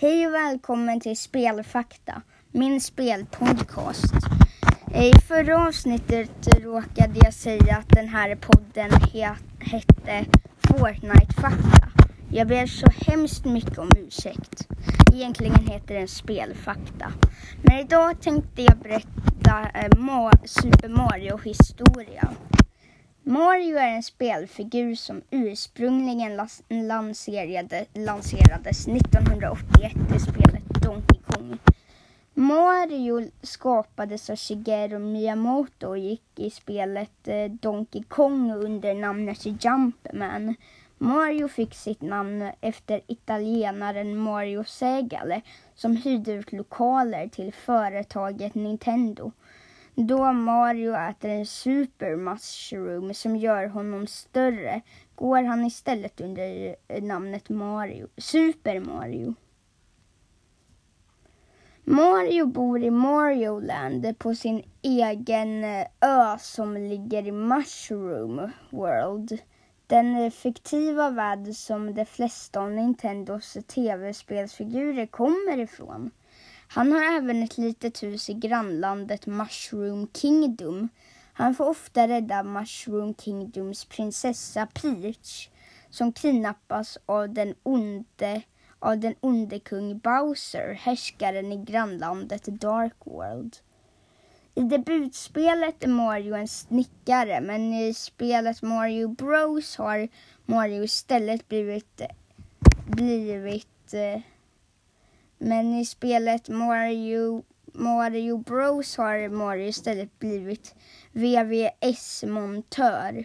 Hej och välkommen till Spelfakta, min spelpodcast. I förra avsnittet råkade jag säga att den här podden hette Fortnite Fakta. Jag ber så hemskt mycket om ursäkt. Egentligen heter den Spelfakta. Men idag tänkte jag berätta eh, Super Mario historia. Mario är en spelfigur som ursprungligen lanserade, lanserades 1981 i spelet Donkey Kong. Mario skapades av Shigeru Miyamoto och gick i spelet eh, Donkey Kong under namnet Jumpman. Mario fick sitt namn efter italienaren Mario Segale som hyrde ut lokaler till företaget Nintendo. Då Mario äter en super mushroom som gör honom större går han istället under namnet Mario, Super Mario. Mario bor i Mario Land på sin egen ö som ligger i Mushroom World. Den fiktiva värld som de flesta av Nintendos tv-spelsfigurer kommer ifrån. Han har även ett litet hus i grannlandet Mushroom Kingdom. Han får ofta rädda Mushroom Kingdoms prinsessa Peach som kidnappas av den onde, av den onde kung Bowser, härskaren i grannlandet Dark World. I debutspelet är Mario en snickare men i spelet Mario Bros har Mario istället blivit, blivit eh, men i spelet Mario, Mario Bros har Mario istället blivit VVS-montör.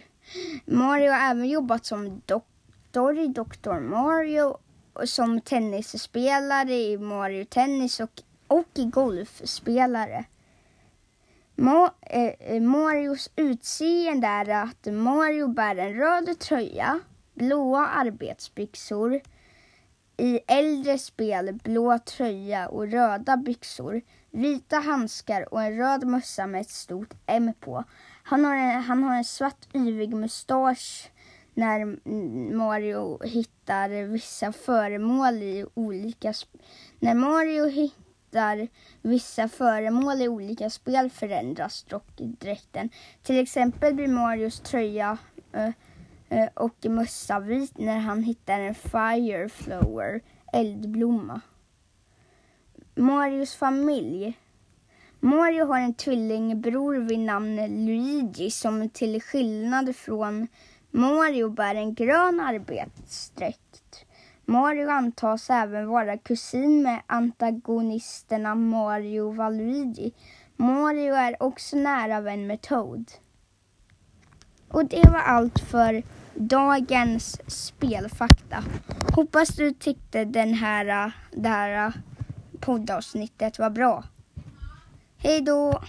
Mario har även jobbat som doktor i Dr. Mario och som tennisspelare i Mario Tennis och, och i golfspelare. Ma, eh, Marios utseende är att Mario bär en röd tröja, blåa arbetsbyxor, i äldre spel blå tröja och röda byxor, vita handskar och en röd mössa med ett stort M på. Han har en, han har en svart yvig mustasch när Mario hittar vissa föremål i olika... När Mario hittar vissa föremål i olika spel förändras dock dräkten. Till exempel blir Marios tröja uh, Eh, och mössa vit när han hittar en fireflower, eldblomma. Marios familj. Mario har en tvillingbror vid namn Luigi som till skillnad från Mario bär en grön arbetsdräkt. Mario antas även vara kusin med antagonisterna Mario och Valuigi. Mario är också nära vän med Toad. Och det var allt för dagens spelfakta. Hoppas du tyckte den här, det här poddavsnittet var bra. Hej då!